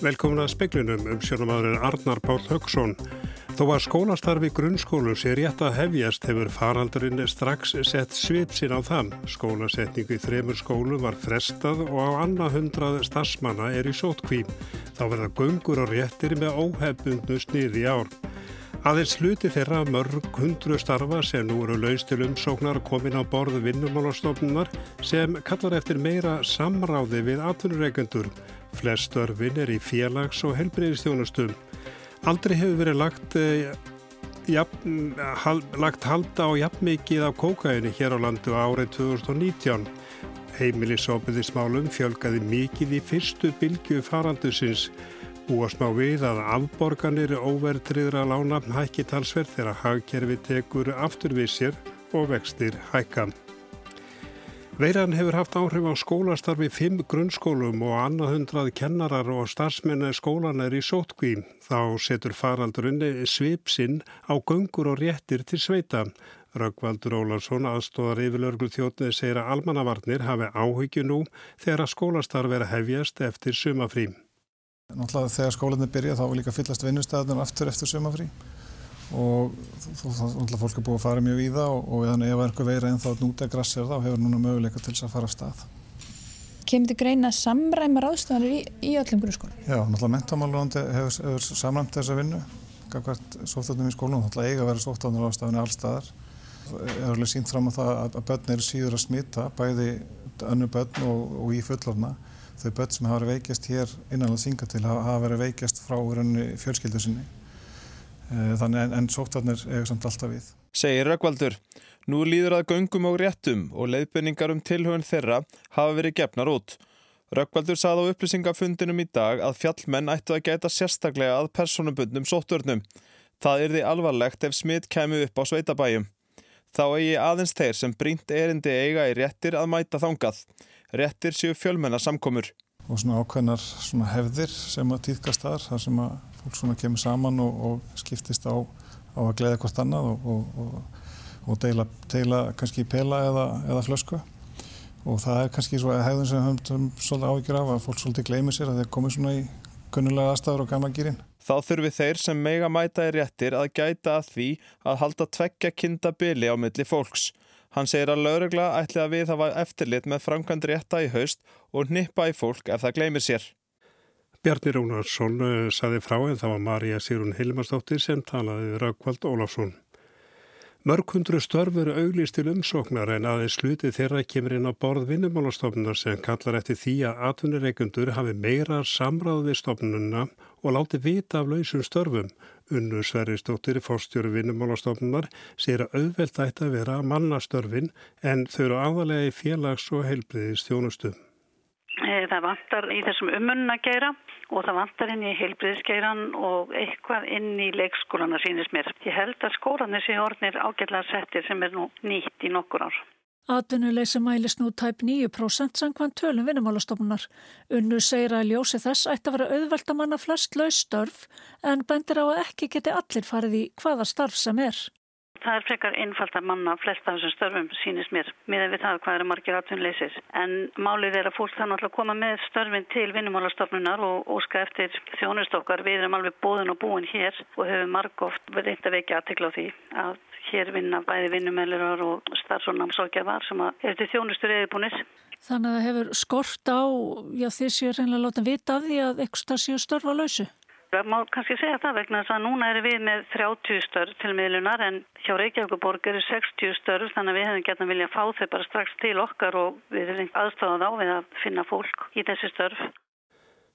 Velkomin að speklinum um sjónumadurinn Arnar Pál Högson. Þó að skólastarfi grunnskólu sé rétt að hefjast hefur faraldurinn strax sett svip sín á þann. Skólasetningu í þremur skólu var frestað og á annað hundrað starfsmanna er í sótkvím. Þá verða göngur og réttir með óhefbundnu sniði ár. Aðeins hluti þeirra mörg hundru starfa sem nú eru laust til umsóknar komin á borðu vinnumálastofnunar sem kallar eftir meira samráði við atvinnureikendur. Flest örfin er í félags- og helbreyðistjónustum. Aldrei hefur verið lagt, eh, jafn, hal, lagt halda á jafnmikið af kókaini hér á landu árið 2019. Heimilisópiðismálum fjölgaði mikið í fyrstu bylgu farandusins Búast má við að afborganir óvertriðra lána hækki talsverð þegar hagkerfi tekur aftur við sér og vextir hækka. Veiran hefur haft áhrif á skólastarfi fimm grunnskólum og annað hundrað kennarar og starfsmenni skólanar í sótkví. Þá setur faraldurinn svipsinn á göngur og réttir til sveita. Röggvaldur Ólarsson, aðstóðar yfirlörglu þjóttið, segir að almannavarnir hafi áhyggju nú þegar að skólastarfi er að hefjast eftir sumafrým. Náttúrulega þegar skólinni byrja þá er líka fyllast vinnustæðunar aftur eftir sumafrí og náttúrulega fólk er búið að fara mjög í það og, og ef það er eitthvað veira en þá núta grassir þá hefur núna möguleika til þess að fara af stað. Kemur þið greina samræma ráðstofanir í, í öllum grunnskólum? Já, náttúrulega mentamálurandi hefur, hefur samræmt þessa vinnu hvert sóttöfnum í skólunum, náttúrulega eiga að vera sóttöfnum ráðstofanir allstaðar. Það er alveg sínt fram á það að börn eru síður að smita, bæði önnu börn og, og í fullorna þau börn sem hafa verið veikjast hér innanlega þannig en, en sóttvarnir eiga samt alltaf við. Segir Rökkvaldur, nú líður að göngum og réttum og leiðbynningar um tilhauðin þeirra hafa verið gefnar út. Rökkvaldur sað á upplýsingafundinum í dag að fjallmenn ættu að gæta sérstaklega að personubundnum sóttvörnum. Það er því alvarlegt ef smitt kemur upp á sveitabæjum. Þá eigi aðeins þeir sem brínt erindi eiga í réttir að mæta þangað réttir séu fjölmennar samkomur. Og svona ákveðnar svona hefðir sem að týðkast þar, þar sem að fólk svona kemur saman og, og skiptist á, á að gleiða hvort annað og, og, og deila, deila kannski pela eða, eða flösku. Og það er kannski svona hefðin sem við höfum svolítið áhyggjur af að fólk svolítið gleymið sér að þeir komið svona í kunnulega aðstæður og gamla gýrin. Þá þurfi þeir sem mega mæta í réttir að gæta að því að halda tveggja kinda byli á milli fólks. Hann segir að laurugla ætli að við hafa eftirlit með framkvæmd rétta í haust og nippa í fólk ef það gleymir sér. Bjarni Rónarsson eh, saði frá en það var Marja Sýrun Hilmarsdóttir sem talaði Raukvald Ólafsson. Mörg hundru störfur auglist til umsóknar en aðeins sluti þeirra kemur inn á borð vinnumálastofnunar sem kallar eftir því að atvinnireikundur hafi meira samráð við stofnununa og láti vita af lausum störfum Unnu Sverrisdóttir, fórstjóru vinnumálastofnunar, sér að auðvelt ætti að vera mannastörfin en þau eru aðalega í félags- og heilbriðis þjónustu. Eh, það vantar í þessum umunna gera og það vantar inn í heilbriðisgeiran og eitthvað inn í leikskólana sínist mér. Ég held að skólanir sé orðnir ágætlega settir sem er nú nýtt í nokkur ár. Atvinnuleysi mælis nú tæp 9% sangvann tölum vinnumálastofnunar. Unnu segir að ljósi þess ætti að vera auðvelt að manna flest laustörf en bendir á að ekki geti allir farið í hvaða starf sem er. Það er frekar einfalt að manna flest af þessum störfum sínist mér miðan við það hvað eru margir atvinnleysir. En málið er að fólk þannig að koma með störfin til vinnumálastofnunar og óska eftir þjónustokkar. Við erum alveg bóðin og búin hér og höfum margóft reynd að vekja aðtikla á því að hér vinna bæði vinnumælurar og starfsónamsókjafar sem er til þjónustur eða búinir. Þannig að það hefur skort á, já því séu reynilega láta vita af því að eitthvað séu störfa lausu? Það má kannski segja það vegna þess að núna erum við með 30 störf til miðlunar en hjá Reykjavíkuborg eru 60 störf þannig að við hefum gett að vilja fá þau bara strax til okkar og við erum aðstofað á við að finna fólk í þessi störf.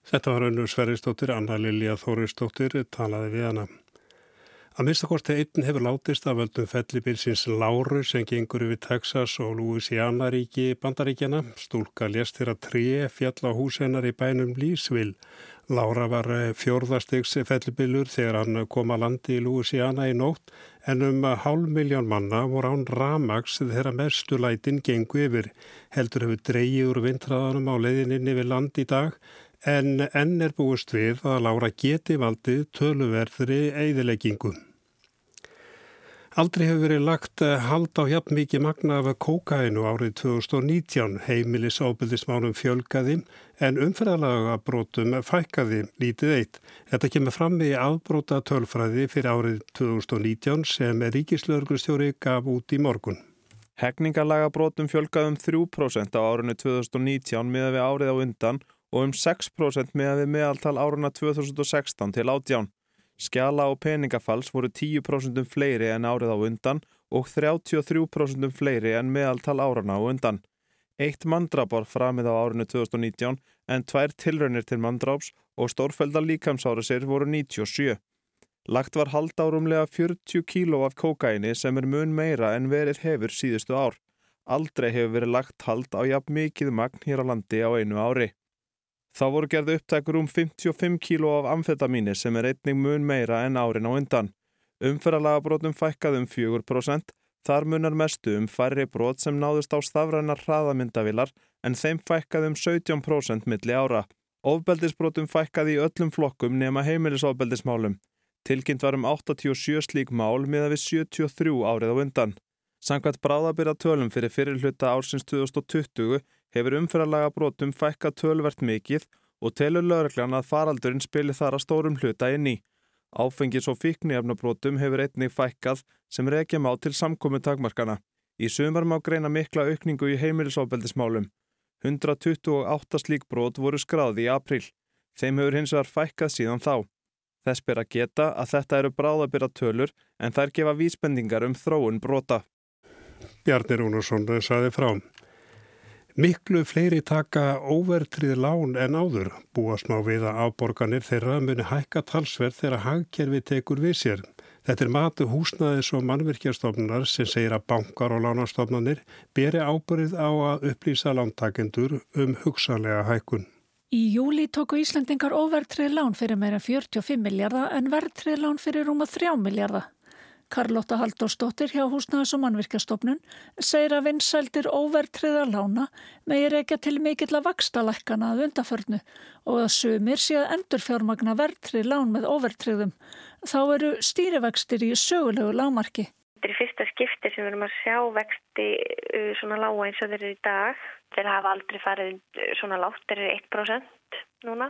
Þetta var önnur Sveristóttir, Anna Lilja Þóristóttir, talaði við hana. Að minnstakosti einn hefur látist af völdum fellibilsins Láru sem gengur yfir Texas og Louisiana ríki bandaríkjana. Stúlka lést þeirra tre fjall á húsennar í bænum Lísvill. Lára var fjórðastegs fellibilur þegar hann kom að landi í Louisiana í nótt en um hálf miljón manna voru án ramags þegar mestu lætin gengu yfir. Heldur hefur dreyið úr vintraðanum á leiðinni við land í dag en enn er búist við að Lára geti valdið töluverðri eigðileggingu. Aldrei hefur verið lagt eh, hald á jafn mikið magna af kókainu árið 2019. Heimilis ábyldismánum fjölgaði en umfæðalaga brotum fækkaði lítið eitt. Þetta kemur fram í afbróta tölfræði fyrir árið 2019 sem Ríkislaugrustjóri gaf út í morgun. Hegningarlaga brotum fjölgaði um 3% á árinu 2019 miða við árið á undan og um 6% miða við meðaltal áruna 2016 til átján. Skjala og peningafalls voru 10% fleiri en árið á undan og 33% fleiri en meðaltal árana á undan. Eitt mandrap var framið á árinu 2019 en tvær tilraunir til mandráps og stórfælda líkamsárasir voru 97. Lagt var hald árumlega 40 kíló af kókaini sem er mun meira en verið hefur síðustu ár. Aldrei hefur verið lagt hald á jafn mikið magn hér á landi á einu ári. Þá voru gerði upptækur um 55 kíló af amfetamíni sem er einning mun meira en árin á undan. Umferðalaga brotum fækkað um 4%, þar munar mestu um færri brot sem náðust á stafrænar hraðamyndavilar en þeim fækkað um 17% milli ára. Ofbeldisbrotum fækkað í öllum flokkum nema heimilisofbeldismálum. Tilkynnt var um 87 slík mál miða við 73 árið á undan. Sankvæmt bráðabyrða tölum fyrir fyrirluta ársins 2020 hefur umferðarlaga brotum fækka tölvert mikið og telur lögreglan að faraldurinn spilir þar að stórum hluta inn í. Áfengis og fíknefnabrotum hefur einnig fækkað sem reykja má til samkomi takmarkana. Í sumar má greina mikla aukningu í heimilisofbeldismálum. 128 slík brot voru skráði í april. Þeim hefur hins vegar fækkað síðan þá. Þess ber að geta að þetta eru bráðabyrra tölur en þær gefa vísbendingar um þróun brota. Bjarni Rúnarsson saði frá. Miklu fleiri taka óvertrið lán en áður. Búast má við að áborganir þeirra muni hækka talsverð þegar hagkerfi tekur við sér. Þetta er matu húsnaðis og mannvirkjastofnunar sem segir að bankar og lánastofnanir beri ábyrð á að upplýsa lántakendur um hugsanlega hækkun. Í júli tóku Íslandingar óvertrið lán fyrir meira 45 miljardar en vertrið lán fyrir rúma 3 miljardar. Karlotta Haldórsdóttir hjá húsnaðis og mannvirkjastofnun segir að vinsældir óvertriða lána megir ekki til mikill að vaksta lækkana að undaförnu og að sumir sé að endur fjármagna vertrið lán með óvertriðum. Þá eru stýrivextir í sögulegu lámarki. Þetta er fyrsta skipti sem við erum að sjá vexti uh, svona lága eins og þeir eru í dag. Þeir hafa aldrei farið uh, svona látt, þeir eru 1% núna.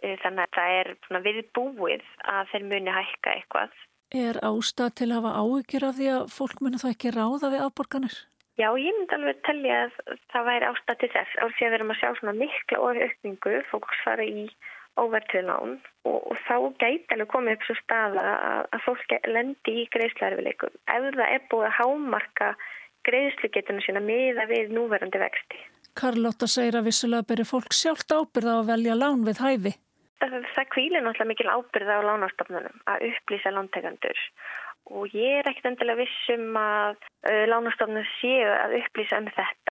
Uh, þannig að það er viðbúið að þeir muni hækka eitthvað. Er ástað til að hafa áhyggjur af því að fólk muni það ekki ráða við afborganir? Já, ég myndi alveg telja að það væri ástað til þess. Árið að við erum að sjá svona mikla orðaukningu, fólks fara í óvertriðlán og, og þá gæti alveg komið upp svo staða að, að fólk lendi í greiðslarfileikum. Ef það er búið að hámarka greiðslugetuna sína miða við núverandi vexti. Karlotta segir að vissulega beri fólk sjálft ábyrða að velja lán við hæfi. Það, það kvílir náttúrulega mikil ábyrða á lánastofnunum að upplýsa lántegandur og ég er ekkert endilega vissum að uh, lánastofnun séu að upplýsa um þetta.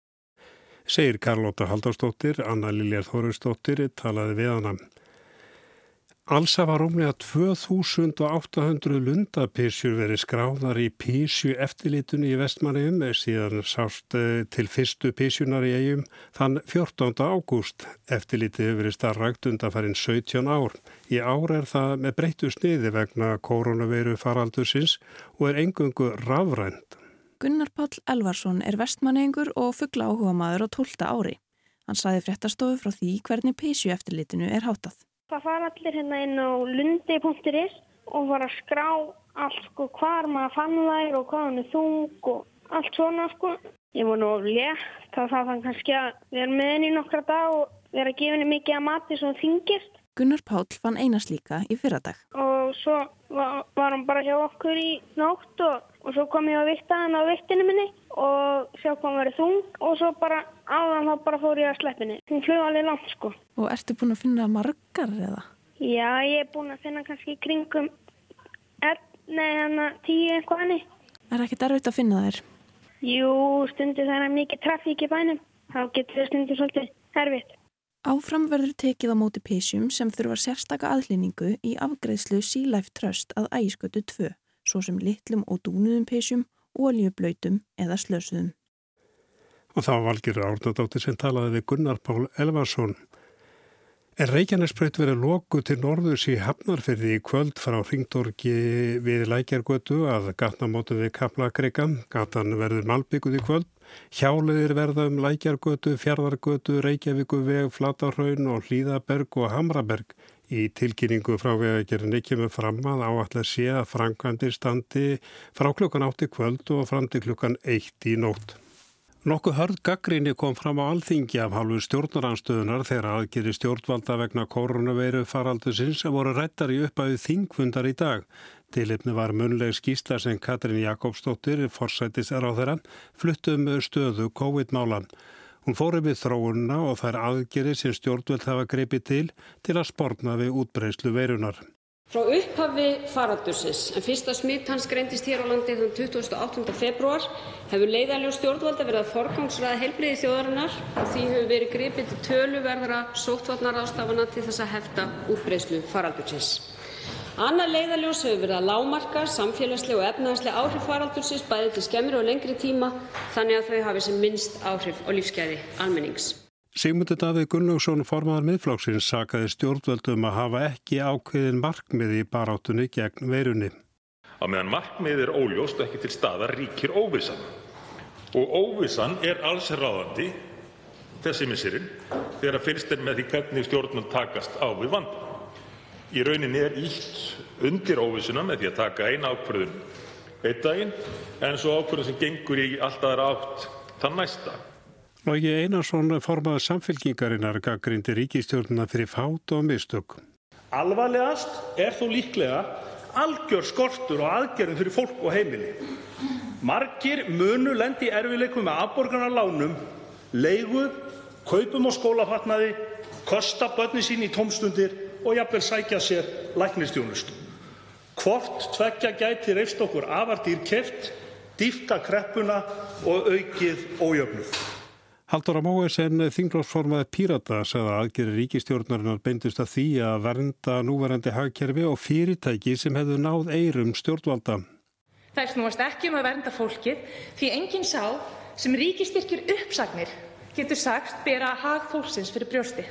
Segir Karlóta Haldarsdóttir, Anna Liljar Þorustóttir talaði við hana. Alls hafa rúmlega 2800 lundapísjur verið skráðar í písju eftirlitunni í vestmanniðum síðan sást eh, til fyrstu písjunar í eigum þann 14. ágúst. Eftirlitið hefur verið starrakt undanfærin 17 ár. Í ár er það með breyttu sniði vegna koronaviru faraldursins og er engungu rafrænt. Gunnar Pál Elvarsson er vestmanningur og fuggla áhuga maður á 12 ári. Hann saði fréttastofu frá því hvernig písju eftirlitinu er hátað. Það fara allir hérna inn á lundi.is og fara að skrá allt sko hvar maður fann þær og hvað hann er þung og allt svona sko. Ég voru nú létt þá það fann kannski að vera með henni nokkra dag og vera að gefa henni mikið að mati sem þingist. Gunnar Pál fann einas líka í fyrradag. Og svo var, hann bara hjá okkur í nótt og, og svo kom ég að vikta hann á viktinu minni og sjá hvað hann verið þung og svo bara áðan þá bara fór ég að sleppinni. Hún flög alveg langt sko. Og ertu búin að finna margar eða? Já, ég er búin að finna kannski kringum tíu eitthvað hanni. Er ekki derfitt að finna þær? Jú, stundir það er mikið trafík í bænum. Þá getur það stundir svolítið erfitt. Áfram verður tekið á móti písjum sem þurfa sérstaka aðlýningu í afgreðslu Sea Life Trust að ægiskötu 2, svo sem litlum og dúnuðum písjum, óljublöytum eða slösuðum. Og þá valgir Árnadóttir sem talaði við Gunnar Pál Elvarsson. En Reykjanesbreyt verið loku til norðus í Hafnarfyrði í kvöld frá Ringdorgi við Lækjargötu að gatnamótu við Kaplakrika. Gatan verður malbygguð í kvöld. Hjáleðir verða um Lækjargötu, Fjardargötu, Reykjavíku veg, Flatarhaun og Hlýðaberg og Hamraberg. Í tilkynningu frá vegagerðinni kemur fram að áallar sé að Frankandir standi frá klukkan átti kvöld og fram til klukkan eitt í nótt. Nokkuð hörð gaggrinni kom fram á alþingi af halvu stjórnaranstöðunar þegar aðgeri stjórnvalda vegna koronaveiru faraldusins sem voru rættar í uppæðu þingfundar í dag. Tilipni var munleg skýsla sem Katrin Jakobsdóttir, forsættis er á þeirra, fluttum stöðu COVID-málan. Hún fóri við þróunna og þær aðgeri sem stjórnvald hafa greipið til til að sportna við útbreyslu veirunar. Frá upphafi faraldursins en fyrsta smitt hans greindist hér á landi þann 28. februar hefur leiðaljós stjórnvalda verið að forgangsraða heilbrigði þjóðarinnar og því hefur verið gripið til töluverðra sóttvarnaráðstafana til að hefta útbreiðslu faraldursins. Annað leiðaljós hefur verið að lágmarka samfélagsleg og efnahagsleg áhrif faraldursins bæði til skemmri og lengri tíma þannig að þau hafi sem minnst áhrif á lífsgæði almennings. Sigmundur Davíð Gunnlaugsson formaðar miðflokksins sakaði stjórnvöldum að hafa ekki ákveðin markmiði í baráttunni gegn veirunni. Á meðan markmiðið er óljóst og ekki til staðar ríkir óvissan. Og óvissan er alls ráðandi þessi missirinn þegar að fyrst er með því hvernig stjórnvöld takast á við vanda. Í rauninni er ítt undir óvissuna með því að taka eina ákvörðun einn daginn en svo ákvörðun sem gengur í alltaf átt þann næsta. Logi Einarsson formaði samfélkingarinnar gaggrindi ríkistjórnuna fyrir fát og mistök. Alvarlegast er þó líklega algjör skortur og aðgerðum fyrir fólk og heimili. Margir munu lendi erfileikum með afborgarnar lánum, leigu, kaupum og skólafatnaði, kosta börni sín í tómstundir og jafnvel sækja sér læknistjónustu. Hvort tvekja gæti reist okkur afar dýrkeft, dýfka kreppuna og aukið ójöfnuð. Haldur á Móesen þinglósformaði Pírata sagði að aðgeri ríkistjórnarinnar beindust að því að vernda núverandi hagkerfi og fyrirtæki sem hefðu náð eirum stjórnvalda. Það snúast ekki um að vernda fólkið því enginn sá sem ríkistyrkir uppsagnir getur sagst bera hag fólksins fyrir brjósti.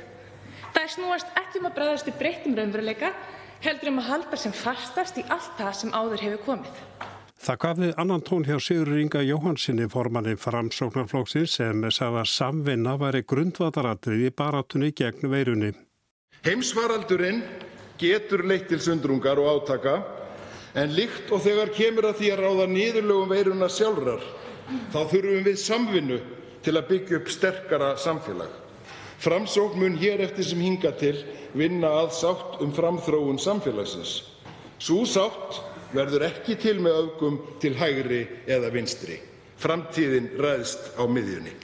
Það snúast ekki um að bregðast við breyttum raunveruleika heldur um að halda sem fastast í allt það sem áður hefur komið. Það gaf við annan tón hjá Sigur Inga Jóhansinni formanni framsóknarflóksins sem sagði að samvinna væri grundvataradrið í baratunni gegn veirunni. Heimsfaraldurinn getur leitt til sundrungar og átaka en líkt og þegar kemur að því að ráða niðurlögum veiruna sjálfrar þá þurfum við samvinnu til að byggja upp sterkara samfélag. Framsókn mun hér eftir sem hinga til vinna að sátt um framþróun samfélagsins. Sú sátt verður ekki til með öfgum til hægri eða vinstri. Framtíðin ræðst á miðjunni.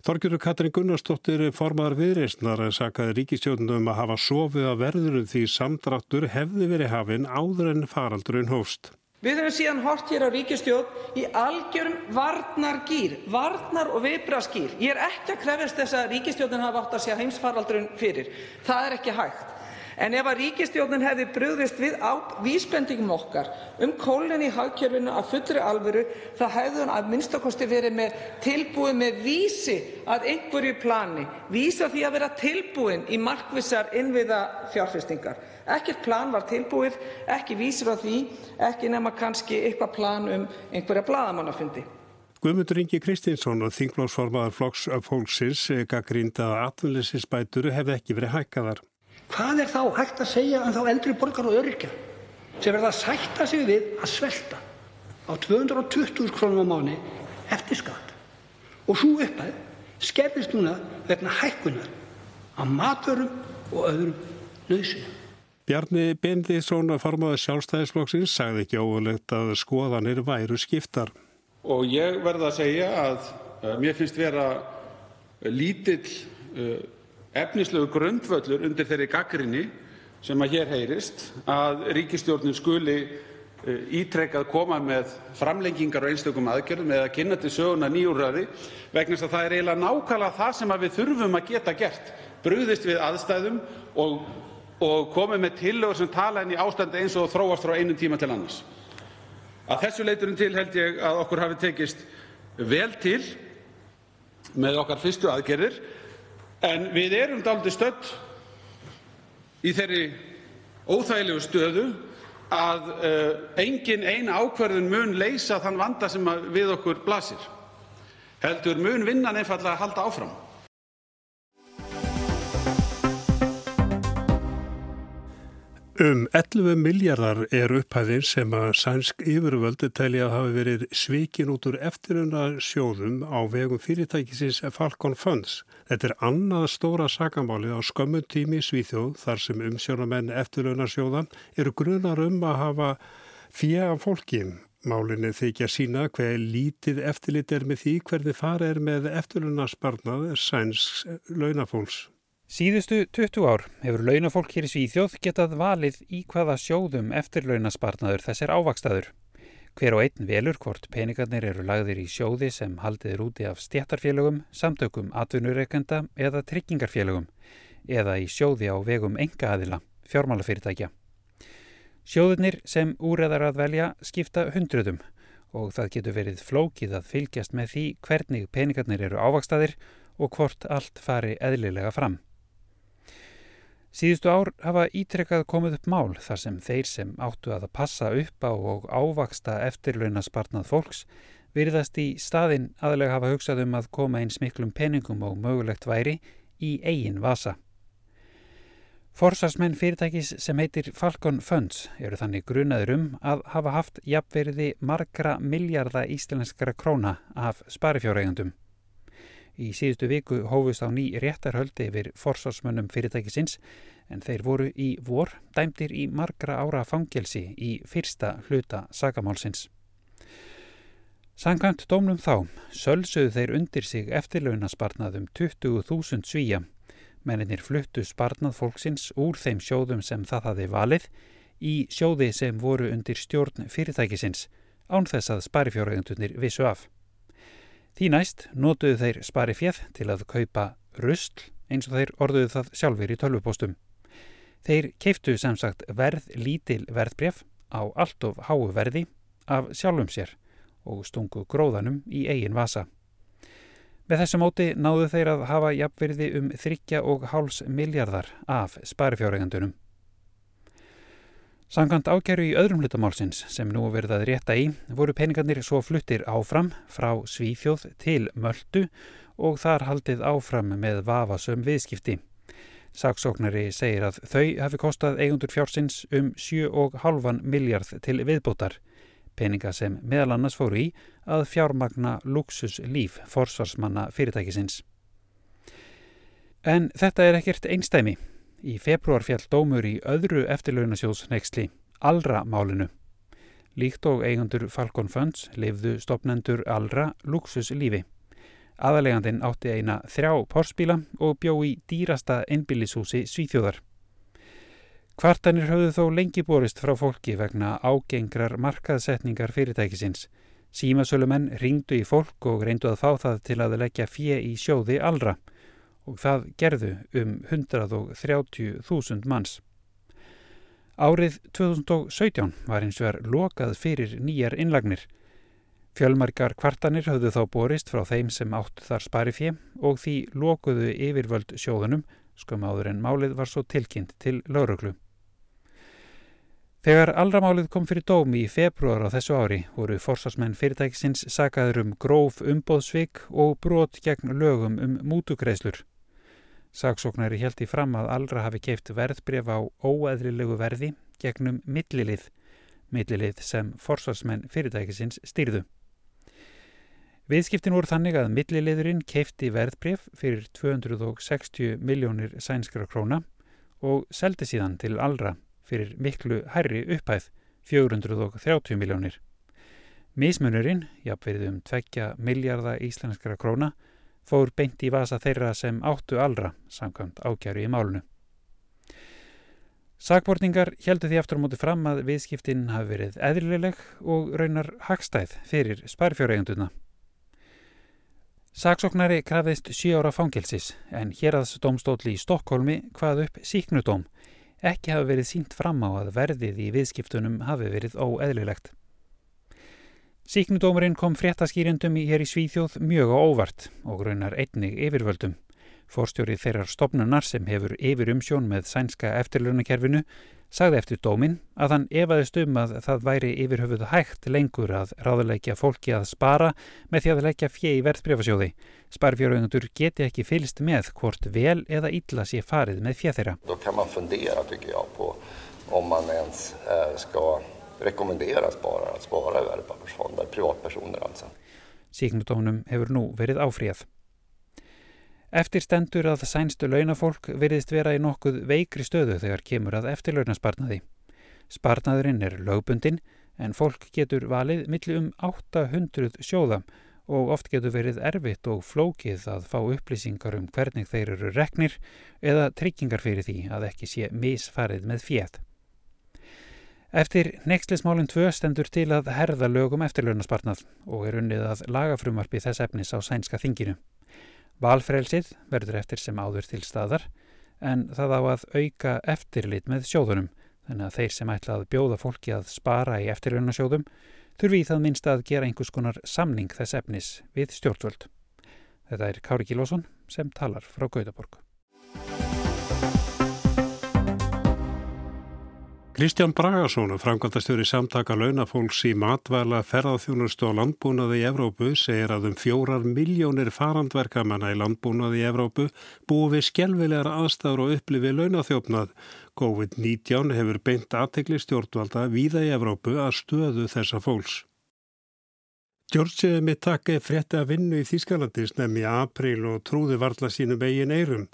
Þorgjörður Katrin Gunnarsdóttir formaðar viðreysnar sakaði ríkistjónum að hafa sofið að verðurum því samdráttur hefði verið hafinn áður en faraldurinn hófst. Við höfum síðan hort hér á ríkistjórn í algjörum varnargýr, varnar- og viðbragðsgýr. Ég er ekki að krefjast þess að ríkistjórnin hafi átt að sjá heimsfaraldurinn fyrir. Það er ekki hægt. En ef ríkisstjórnin hefði brugðist við vísbendingum okkar um kólnun í hagkerfinu af fullri alvöru þá hefði hún að kosti verið með tilbúið með vísi að einhverju plani, vísi að því að vera tilbúin í markvissar innviðafjárfestingar. Ekkert plan var tilbúið, ekki vísir á því, ekki nema kannski eitthvað plan um einhverja blaðamannafundi. Guðmundur Ingi Kristinsson og þingflóksformaðar flokks fólksins gaggrinda að atvinnleysinsbætur hefði ekki verið hækkaðar. Hvað er þá hægt að segja um þá eldri borgara og öryrkja sem verða að sætta sig við að svelta á 220.000 kr. á mánuði eftir skatt og sú upphæð skerðist núna vegna hækkunar á matvörum og öðrum nauðsynjum? Bjarni Bendiðsson, formaður Sjálfstæðisflokksins, sagði ekki óverlegt að skoðanir væru skiptar. Og ég verð að segja að uh, mér finnst vera lítill uh, efnislegu grundvöllur undir þeirri gagnrýni sem hér heyrist að ríkisstjórnin skuli eh, ítrekað koma með framlengingar á einstökum aðgerðum eða kynna til sögunnar ný úrræði vegna þess að það er eiginlega nákvæmlega það sem við þurfum að geta gert, brugðist við aðstæðum og komið með tillögur sem tala inn í ástandið eins og það þróast frá einum tíma til annars. Að þessu leytinu til held ég að okkur hafi tekist vel til með okkar fyrstu aðgerðir En við erum dálítið stödd í þeirri óþægilegu stöðu að uh, engin ein ákvörðun mun leysa þann vanda sem við okkur blasir, heldur mun vinnan einfallega halda áfram. Um 11 miljardar er upphæðin sem að sænsk yfirvöldu telja að hafi verið svikin út úr eftirunna sjóðum á vegum fyrirtækisins Falcon Funds. Þetta er annað stóra sakamálið á skömmun tími í Svíþjóð þar sem umsjónamenn eftirunna sjóðan eru grunar um að hafa fjega fólki. Málinni þykja sína hver lítið eftirlit er með því hverði fara er með eftirunna sparnað sænsk launafólks. Síðustu 20 ár hefur launafólk hér í Svíþjóð getað valið í hvaða sjóðum eftirlaunasparnaður þessir ávakstaður. Hver og einn velur hvort peningarnir eru lagðir í sjóði sem haldiður úti af stjættarfélögum, samtökum atvinnureikenda eða tryggingarfélögum eða í sjóði á vegum enga aðila, fjármálafyrirtækja. Sjóðunir sem úreðar að velja skipta hundruðum og það getur verið flókið að fylgjast með því hvernig peningarnir eru ávakstaðir og hvort allt fari eðlilega fram. Síðustu ár hafa ítrekkað komið upp mál þar sem þeir sem áttu að passa upp á og ávaksta eftirlaunaspartnað fólks virðast í staðin aðlega hafa hugsað um að koma eins miklum peningum og mögulegt væri í eigin vasa. Forsarsmenn fyrirtækis sem heitir Falcon Funds eru þannig grunaður um að hafa haft jafnverði margra miljarda íslenskara króna af sparifjórægandum. Í síðustu viku hófust á ný réttarhöldi yfir forsvarsmönnum fyrirtækisins en þeir voru í vor dæmdir í margra ára fangelsi í fyrsta hluta sagamálsins. Sankant dómnum þá sölsuðu þeir undir sig eftirlaunasparnaðum 20.000 svíja menninir fluttu sparnað fólksins úr þeim sjóðum sem það hafi valið í sjóði sem voru undir stjórn fyrirtækisins án þess að sparifjóraugendunir vissu af. Því næst nótuðu þeir spari fjöð til að kaupa rustl eins og þeir orðuðu það sjálfur í tölvupóstum. Þeir keiftu sem sagt verð lítil verðbref á allt of háu verði af sjálfum sér og stungu gróðanum í eigin vasa. Með þessu móti náðu þeir að hafa jafnverði um þryggja og háls miljardar af sparifjárregandunum. Sankant ágæru í öðrum hlutamálsins sem nú verið að rétta í voru peningarnir svo fluttir áfram frá Svíþjóð til Möldu og þar haldið áfram með vafasum viðskipti. Saksóknari segir að þau hafi kostað eigundur fjársins um 7,5 miljard til viðbótar, peninga sem meðal annars fóru í að fjármagna luxuslíf forsvarsmanna fyrirtækisins. En þetta er ekkert einstæmi. Í februar fjall dómur í öðru eftirlaunasjóðsneiksli, Alra málinu. Líkt og eigundur Falcon Funds lifðu stopnendur Alra luxuslífi. Aðalegandin átti eina þrjá porspíla og bjó í dýrasta einbillishúsi Svíþjóðar. Kvartanir höfðu þó lengi borist frá fólki vegna ágengrar markaðsetningar fyrirtækisins. Símasölumenn ringdu í fólk og reyndu að fá það til að leggja fjö í sjóði Alra og það gerðu um 130.000 manns. Árið 2017 var eins er lokað fyrir nýjar innlagnir. Fjölmarkar kvartanir höfðu þá borist frá þeim sem átt þar spari fjö og því lokuðu yfirvöld sjóðunum skum áður en málið var svo tilkynnt til lauruglu. Þegar allramálið kom fyrir dómi í februar á þessu ári voru forsvarsmenn fyrirtækisins sagaður um gróf umbóðsvik og brot gegn lögum um mútugreislur. Saksóknari held í fram að allra hafi keift verðbref á óæðrilegu verði gegnum millilið, millilið sem forsvarsmenn fyrirtækisins stýrðu. Viðskiptin voru þannig að milliliðurinn keifti verðbref fyrir 260 miljónir sænskra króna og seldi síðan til allra fyrir miklu hærri upphæð 430 miljónir. Mísmunurinn, jafnverið um 2 miljardar íslenskra króna, fór beint í vasa þeirra sem áttu allra samkvæmt ákjæru í málunu. Sakbortningar heldur því aftur á móti fram að viðskiptinn hafi verið eðlileg og raunar hagstæð fyrir sparfjórægunduna. Saksóknari krafðist 7 ára fangelsis en hér aðs domstóli í Stokkólmi hvað upp síknudóm ekki hafi verið sínt fram á að verðið í viðskiptunum hafi verið óeðlilegt. Síknudómurinn kom fréttaskýrindum hér í Svíþjóð mjög á óvart og raunar einnig yfirvöldum. Forstjóri þeirrar stopnunar sem hefur yfir umsjón með sænska eftirlunakerfinu sagði eftir dómin að hann efaðist um að það væri yfir höfuð hægt lengur að ráðuleikja fólki að spara með því að leggja fjei verðbreyfasjóði. Sparfjörðundur geti ekki fylst með hvort vel eða illa sé farið með fjö þeirra. Då kan man fundera tycker jag på om man ens eh, ska rekommendera sparare att spara i värdepappersfonder, privatpersoner alltså. Síknudónum hefur nú verið áfríðað. Eftir stendur að sænstu launafólk virðist vera í nokkuð veikri stöðu þegar kemur að eftirlaunasparnaði. Sparnaðurinn er lögbundin en fólk getur valið milli um 800 sjóða og oft getur verið erfitt og flókið að fá upplýsingar um hvernig þeir eru reknir eða tryggingar fyrir því að ekki sé misfarið með fjöð. Eftir nexlismálinn 2 stendur til að herða lögum eftirlaunasparnað og er unnið að lagafrumarpi þess efnis á sænska þinginu. Valfrelsið verður eftir sem áður til staðar en það á að auka eftirlit með sjóðunum þannig að þeir sem ætla að bjóða fólki að spara í eftirlaunasjóðum þurfi í það minnst að gera einhvers konar samning þess efnis við stjórnvöld. Þetta er Kári Kílvason sem talar frá Gautaborg. Kristján Bragason, framkvæmtastjóri samtaka launafólks í matvæla ferðarþjónustu og landbúnaði í Evrópu, segir að um fjórar miljónir farandverkamanna í landbúnaði í Evrópu búið við skjelvilegar aðstæður og upplifi launathjófnað. COVID-19 hefur beint aðtegli stjórnvalda víða í Evrópu að stöðu þessa fólks. George Mitake frétti að vinnu í Þískalandis nefn í april og trúði varla sínum eigin eirum.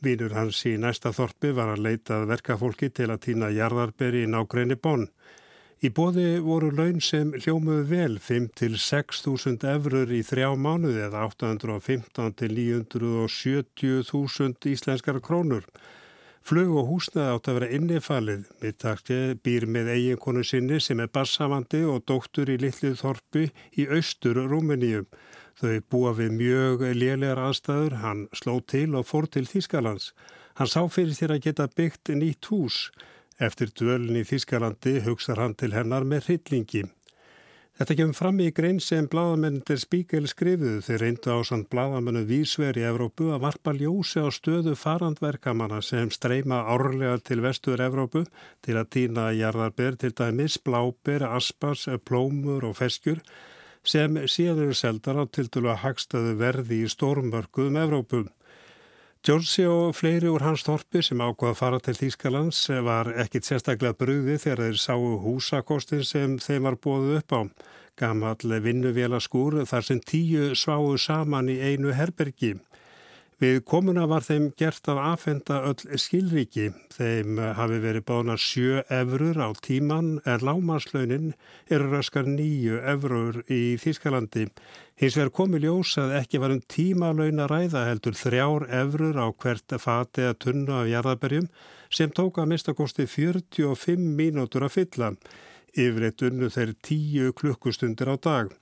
Vínur hans í næsta þorpi var að leitað verkafólki til að týna jarðarberi í nákrenni bonn. Í bóði voru laun sem hljómuðu vel 5-6 þúsund efrur í þrjá mánuði eða 815 til 970 þúsund íslenskara krónur. Flug og húsnaði átt að vera innifalið. Mittakti býr með eiginkonu sinni sem er bassavandi og dóttur í Lillið Þorpi í austur Rúmeníum. Þau búa við mjög lélegar aðstæður, hann sló til og fór til Þískalands. Hann sá fyrir þér að geta byggt nýtt hús. Eftir dvölin í Þískalandi hugsar hann til hennar með hryllingi. Þetta kemur fram í grein sem bladamennindir Spíkel skrifuðu þeir reyndu á sann bladamennu vísver í Evrópu að varpa ljósi á stöðu farandverkamanna sem streyma árlega til vestur Evrópu til að týna jarðarber til dæmis bláber, aspas, plómur og feskjur sem síðan eru seldar á tildulega hagstaðu verði í stórmörkuðum Evrópum. Georgi og fleiri úr hans torpi sem ákvaða að fara til Þýskalands var ekkit sérstaklega brúði þegar þeir sáu húsakostin sem þeim var bóðið upp á. Gamall vinnuvéla skúr þar sem tíu sváu saman í einu herbergi. Við komuna var þeim gert að afhenda öll skilriki. Þeim hafi verið bána sjö efrur á tíman en lámarslaunin eru raskar nýju efrur í Þískalandi. Hins vegar komi ljós að ekki var um tímalauina ræða heldur þrjár efrur á hvert fati að tunnu af jarðaberjum sem tóka að mistakosti 45 mínútur að fylla. Yfirleitt unnu þeir tíu klukkustundir á dag.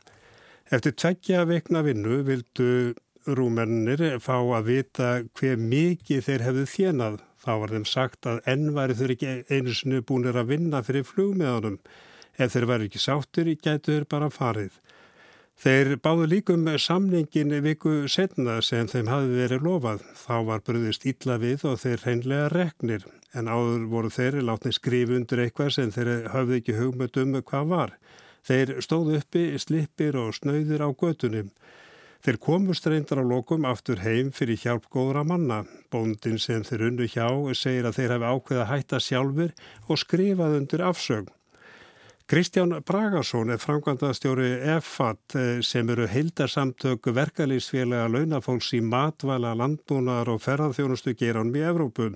Eftir tveggja vekna vinnu vildu rúmennir fá að vita hver mikið þeir hefðu þjenað. Þá var þeim sagt að enn væri þau ekki einu sinu búinir að vinna fyrir flugmiðanum. Ef þeir væri ekki sáttir, gætu þeir bara farið. Þeir báðu líkum samningin viku setna sem þeim hafi verið lofað. Þá var bröðist ítla við og þeir reynlega reknir. En áður voru þeir látni skrifu undir eitthvað sem þeir hafði ekki hugmynd um hvað var. Þeir stóðu uppi, slipir og snöyðir á götunum. Þeir komust reyndar á lokum aftur heim fyrir hjálp góðra manna. Bóndin sem þeir unnu hjá segir að þeir hafi ákveða hætta sjálfur og skrifað undir afsögn. Kristján Bragarsson er framkvæmdastjóri EFAT eh, sem eru heildarsamtök verkalýsfélaga launafólks í matvæla, landbúnaðar og ferðarþjónustu geranum í Evrópu.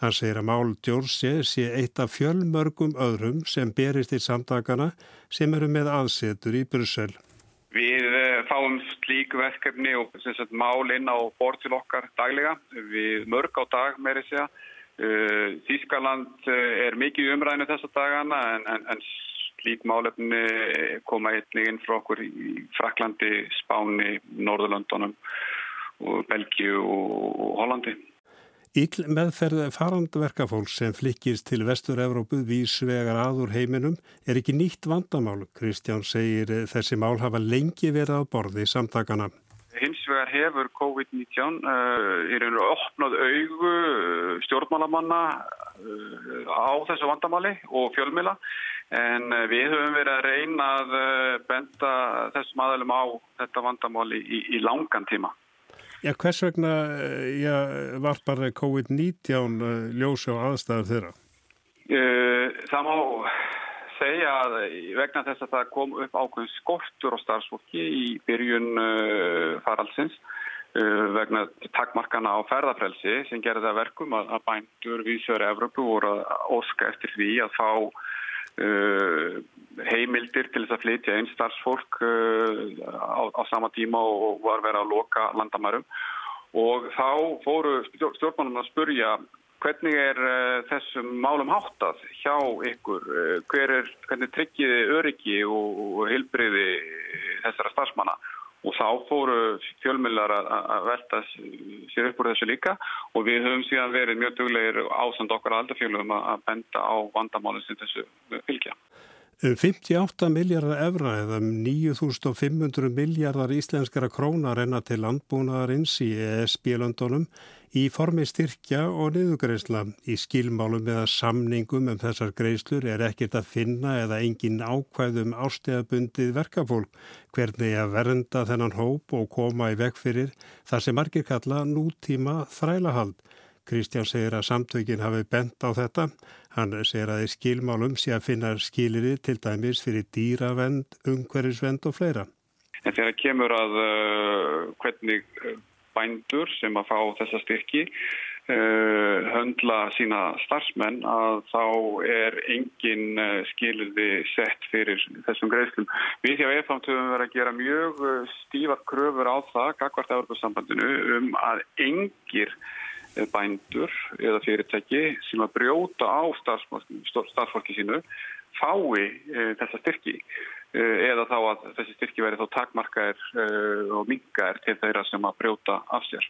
Hann segir að mál Djórsi sé eitt af fjölmörgum öðrum sem berist í samtakana sem eru með aðsetur í Brussel. Eh, fáum slík verkefni og sagt, mál inn á bort til okkar daglega. Við mörg á dag meiri segja. Eh, Þískaland eh, er mikið umræðinu þessa dagana en, en, en slík málefni koma einnig inn frá okkur í Fraklandi, Spáni, Norðurlöndunum, Belgíu og Hollandi. Íll meðferð farandverkafólks sem flikkist til Vestur-Európu vísvegar aður heiminum er ekki nýtt vandamál. Kristján segir þessi mál hafa lengi verið á borði samtakana. Hins vegar hefur COVID-19 uh, í rauninu opnað augu uh, stjórnmálamanna uh, á þessu vandamáli og fjölmila en við höfum verið að reyna að benda þessum aðalum á þetta vandamáli í, í langan tíma. Já, hvers vegna já, var bara COVID-19 ljósi á aðstæður þeirra? Það má segja að vegna þess að það kom upp ákveðin skortur á starfsfólki í byrjun faraldsins vegna takkmarkana á ferðarfrelsi sem gerði það verkum að, bændur vísjöður Evropu voru að óska eftir því að fá heimildir til þess að flytja einn starfsfólk á, á sama tíma og var verið að loka landamærum og þá fóru stjórnmánum að spurja Hvernig er uh, þessum málum háttað hjá ykkur? Uh, hver er, hvernig tryggiði öryggi og, og hilbriði þessara starfsmanna? Og þá fóru fjölmjölar að velta sér upp úr þessu líka og við höfum síðan verið mjög duglegir ásand okkar aldarfjölum að benda á vandamálinn sem þessu fylgja. 58 miljardar evra eða 9500 miljardar íslenskara krónar renna til landbúnaðarins í ESB-löndunum í formi styrkja og niðugreisla. Í skilmálum eða samningum um þessar greislur er ekkert að finna eða engin ákvæðum ásteðabundið verkafólk hvernig að vernda þennan hóp og koma í veg fyrir þar sem margir kalla nútíma þrælahald. Kristján segir að samtökin hafi bent á þetta. Hann segir að í skilmálum sé að finna skiliri til dæmis fyrir dýravend, ungverðisvend og fleira. En þegar kemur að uh, hvernig uh, bændur sem að fá þessa styrki uh, höndla sína starfsmenn að þá er engin uh, skilirði sett fyrir þessum greiðslum. Við hjá EFAM höfum verið að gera mjög uh, stífar kröfur á það, gagvart Európa-sambandinu, um að engir bændur eða fyrirtæki sem að brjóta á starfsfólki sínu fái e, þessa styrki eða þá að þessi styrki verið þá takmarkaðir e, og mingaðir til þeirra sem að brjóta af sér.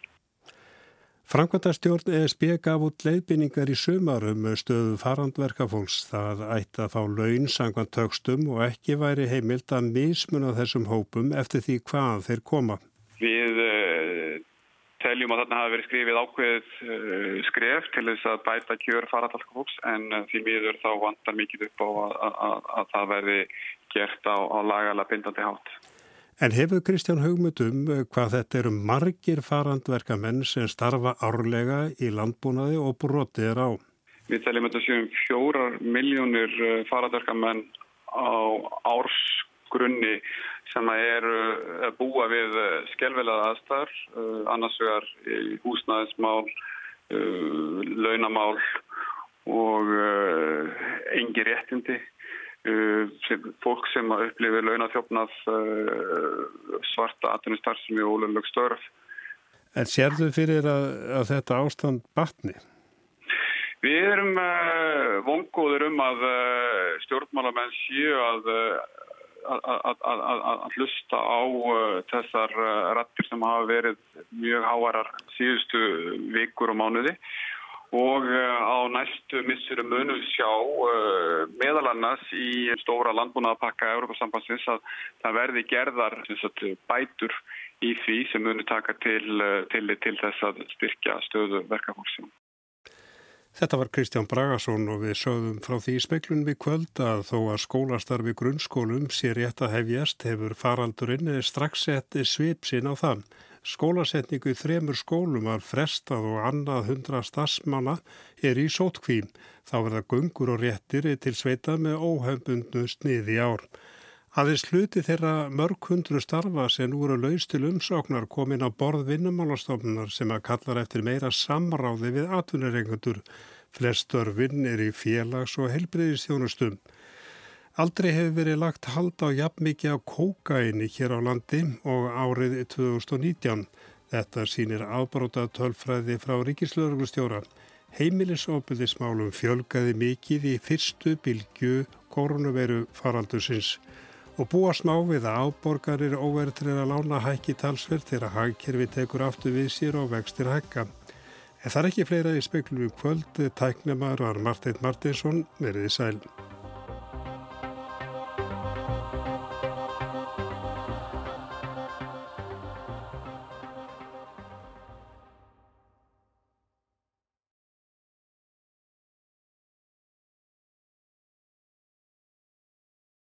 Frankværtastjórn ESB gaf út leiðbynningar í sumarum stöðu farandverkafólks. Það ætti að fá laun sangvan tökstum og ekki væri heimilt að mismuna þessum hópum eftir því hvað þeir koma. Við teljum að þarna hafi verið skrifið ákveðið uh, skref til þess að bæta kjör faradalkafólks en því miður þá vandar mikið upp á að, að, að, að það verði gert á, á lagalega bindandi hátt. En hefur Kristján hugmyndum uh, hvað þetta eru margir farandverkamenn sem starfa árlega í landbúnaði og brotið er á? Við teljum þetta séum fjórar miljónir uh, farandverkamenn á ársgrunni sem eru að búa við eh, skelvelað aðstæðar, eh, annars vegar húsnæðismál, eh, launamál og engi réttindi. Fólk sem upplifir launathjófnað svarta atvinnustarfsemi og ólöflög störf. En sérðu fyrir að, að þetta ástand batni? Við erum uh, vongóður um að uh, stjórnmálamenn séu að uh, að hlusta á uh, þessar rattir sem hafa verið mjög háarar síðustu vikur og mánuði og uh, á næstu missurum munum sjá meðal annars í stóra landbúnaðapakka Európa-sambansins að það verði gerðar sagt, bætur í því sem munum taka til, til, til þess að styrkja stöðu verkafólksum. Þetta var Kristján Bragason og við sögðum frá því í speiklunum í kvöld að þó að skólastarfi grunnskólum sé rétt að hefjast hefur faraldurinn strax sett svip sín á þann. Skólasetningu í þremur skólum var frestað og annað hundra stafsmanna er í sótkvím. Þá verða gungur og réttir til sveita með óhefbundnu sniði ár. Aðeins hluti þeirra mörg hundru starfa sem úr að laus til umsóknar komin á borð vinnumálastofnunar sem að kallar eftir meira samráði við atvinnurengundur. Flest örfinn er í félags- og helbreyðistjónustum. Aldrei hefur verið lagt hald á jafn mikið á kókaini hér á landi og árið 2019. Þetta sínir afbróta tölfræði frá ríkislauglustjóra. Heimilisofbyrðismálum fjölgaði mikið í fyrstu bylgu koronaviru faraldusins og búa smá við að áborgarir óverðtrir að lána hækki talsverð þegar hagkerfi tekur aftur við sér og vextir hækka. En það er ekki fleira í speklum kvöld, tæknumar var Martin Martinsson, veriði sæl.